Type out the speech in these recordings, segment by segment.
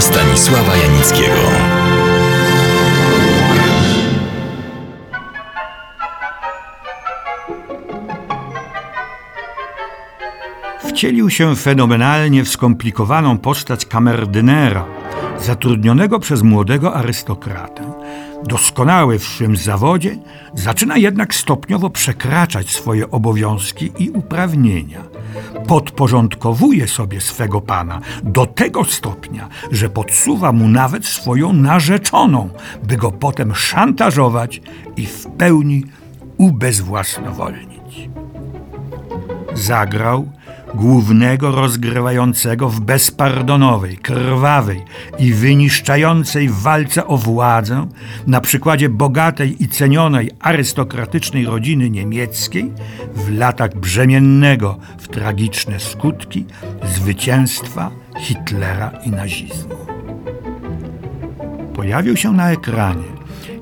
Stanisława Janickiego. Wcielił się fenomenalnie w skomplikowaną postać kamerdynera, zatrudnionego przez młodego arystokratę. Doskonały w swym zawodzie, zaczyna jednak stopniowo przekraczać swoje obowiązki i uprawnienia. Podporządkowuje sobie swego pana do tego stopnia, że podsuwa mu nawet swoją narzeczoną, by go potem szantażować i w pełni ubezwłasnowolnić. Zagrał głównego rozgrywającego w bezpardonowej, krwawej i wyniszczającej walce o władzę na przykładzie bogatej i cenionej arystokratycznej rodziny niemieckiej w latach brzemiennego w tragiczne skutki zwycięstwa Hitlera i nazizmu. Pojawił się na ekranie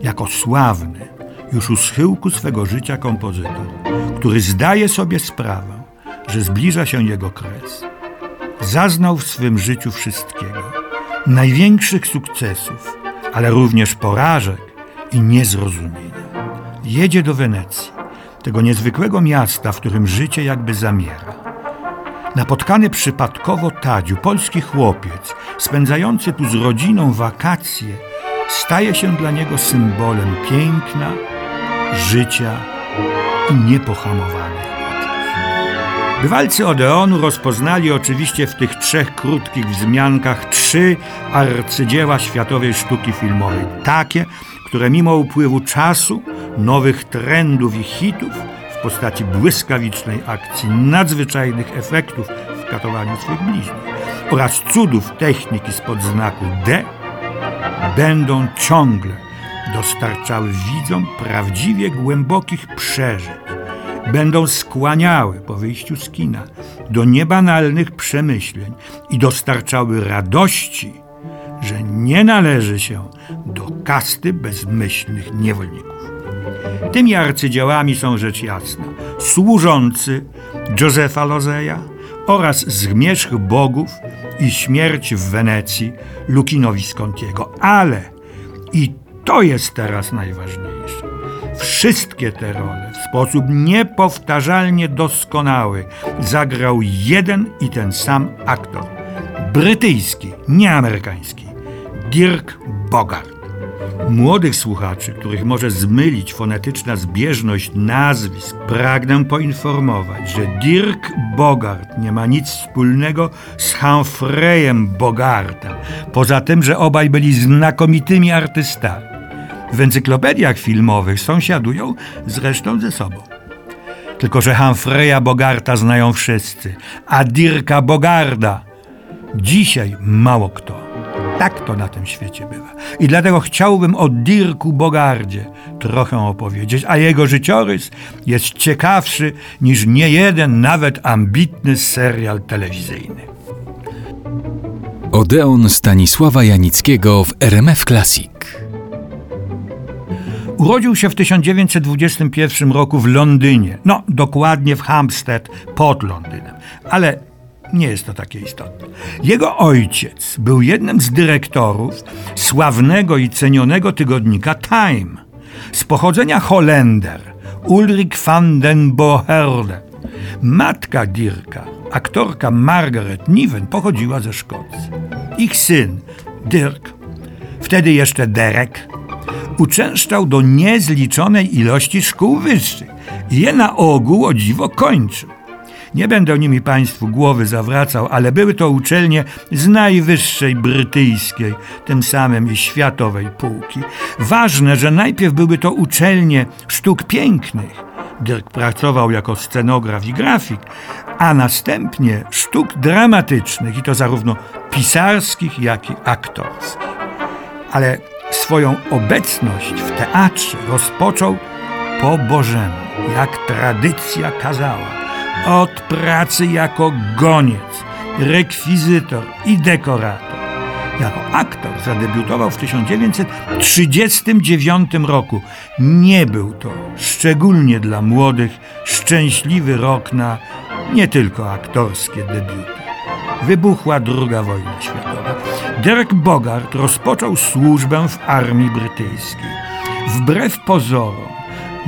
jako sławny, już u schyłku swego życia kompozytor, który zdaje sobie sprawę, że zbliża się jego kres. Zaznał w swym życiu wszystkiego, największych sukcesów, ale również porażek i niezrozumienia. Jedzie do Wenecji, tego niezwykłego miasta, w którym życie jakby zamiera. Napotkany przypadkowo Tadziu, polski chłopiec, spędzający tu z rodziną wakacje, staje się dla niego symbolem piękna, życia i niepohamowanych Bywalcy Odeonu rozpoznali oczywiście w tych trzech krótkich wzmiankach trzy arcydzieła światowej sztuki filmowej. Takie, które mimo upływu czasu, nowych trendów i hitów w postaci błyskawicznej akcji, nadzwyczajnych efektów w katowaniu swych bliźnich oraz cudów techniki spod znaku D, będą ciągle dostarczały widzom prawdziwie głębokich przeżyć będą skłaniały po wyjściu z kina do niebanalnych przemyśleń i dostarczały radości, że nie należy się do kasty bezmyślnych niewolników. Tymi arcydziełami są rzecz jasna służący Józefa Lozeja oraz Zmierzch Bogów i Śmierć w Wenecji Lukino Viscontiego. Ale i to jest teraz najważniejsze Wszystkie te role w sposób niepowtarzalnie doskonały zagrał jeden i ten sam aktor. Brytyjski, nie amerykański. Dirk Bogart. Młodych słuchaczy, których może zmylić fonetyczna zbieżność nazwisk, pragnę poinformować, że Dirk Bogart nie ma nic wspólnego z Humphreyem Bogartem, poza tym, że obaj byli znakomitymi artystami w encyklopediach filmowych sąsiadują zresztą ze sobą. Tylko, że Humphrey'a Bogarta znają wszyscy, a Dirka Bogarda dzisiaj mało kto. Tak to na tym świecie bywa. I dlatego chciałbym o Dirku Bogardzie trochę opowiedzieć, a jego życiorys jest ciekawszy niż niejeden, nawet ambitny serial telewizyjny. Odeon Stanisława Janickiego w RMF Classic. Urodził się w 1921 roku w Londynie, no dokładnie w Hampstead pod Londynem, ale nie jest to takie istotne. Jego ojciec był jednym z dyrektorów sławnego i cenionego tygodnika Time. Z pochodzenia Holender, Ulrich van den Boherde. Matka Dirka, aktorka Margaret Niven, pochodziła ze Szkocji. Ich syn, Dirk, wtedy jeszcze Derek, uczęszczał do niezliczonej ilości szkół wyższych i je na ogół o dziwo kończył. Nie będę nimi Państwu głowy zawracał, ale były to uczelnie z najwyższej brytyjskiej, tym samym i światowej półki. Ważne, że najpierw były to uczelnie sztuk pięknych. Dirk pracował jako scenograf i grafik, a następnie sztuk dramatycznych, i to zarówno pisarskich, jak i aktorskich. Ale Swoją obecność w teatrze rozpoczął po Bożemu, jak tradycja kazała, od pracy jako goniec, rekwizytor i dekorator. Jako aktor zadebiutował w 1939 roku. Nie był to, szczególnie dla młodych, szczęśliwy rok na nie tylko aktorskie debiuty. Wybuchła II wojna światowa. Derek Bogart rozpoczął służbę w armii brytyjskiej. Wbrew pozorom,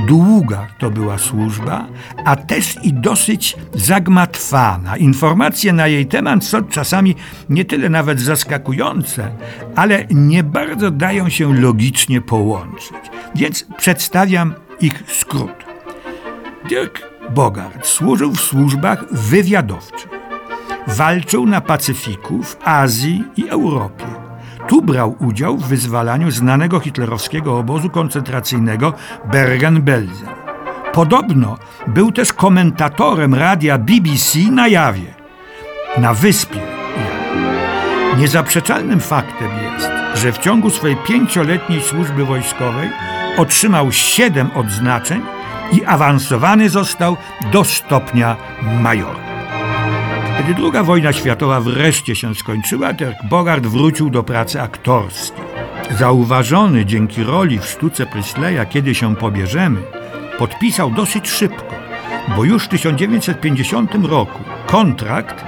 długa to była służba, a też i dosyć zagmatwana. Informacje na jej temat są czasami nie tyle nawet zaskakujące, ale nie bardzo dają się logicznie połączyć. Więc przedstawiam ich skrót. Dirk Bogart służył w służbach wywiadowczych. Walczył na Pacyfiku, w Azji i Europie. Tu brał udział w wyzwalaniu znanego hitlerowskiego obozu koncentracyjnego Bergen-Belsen. Podobno był też komentatorem radia BBC na Jawie, na wyspie. Niezaprzeczalnym faktem jest, że w ciągu swojej pięcioletniej służby wojskowej otrzymał siedem odznaczeń i awansowany został do stopnia majora. Kiedy II wojna światowa wreszcie się skończyła, Dirk Bogart wrócił do pracy aktorskiej. Zauważony dzięki roli w sztuce Prisleya Kiedy się pobierzemy, podpisał dosyć szybko, bo już w 1950 roku kontrakt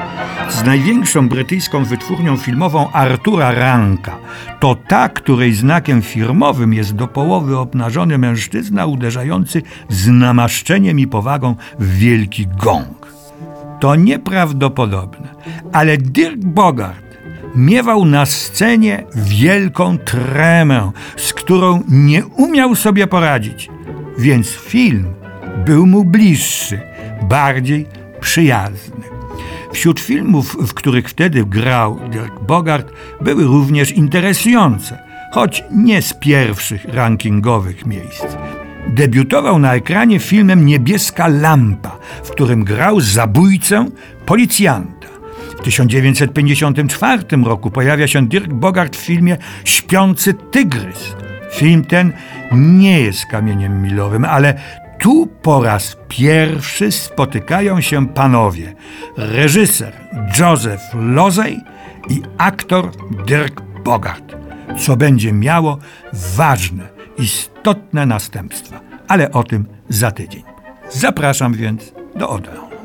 z największą brytyjską wytwórnią filmową Artura Ranka. To ta, której znakiem firmowym jest do połowy obnażony mężczyzna uderzający z namaszczeniem i powagą w wielki gong. To nieprawdopodobne, ale Dirk Bogart miewał na scenie wielką tremę, z którą nie umiał sobie poradzić, więc film był mu bliższy, bardziej przyjazny. Wśród filmów, w których wtedy grał Dirk Bogart, były również interesujące, choć nie z pierwszych rankingowych miejsc. Debiutował na ekranie filmem Niebieska Lampa, w którym grał zabójcę policjanta. W 1954 roku pojawia się Dirk Bogart w filmie Śpiący Tygrys. Film ten nie jest kamieniem milowym, ale tu po raz pierwszy spotykają się panowie reżyser Joseph Lozey i aktor Dirk Bogart, co będzie miało ważne, istotne następstwa. Ale o tym za tydzień. Zapraszam więc do Odeon.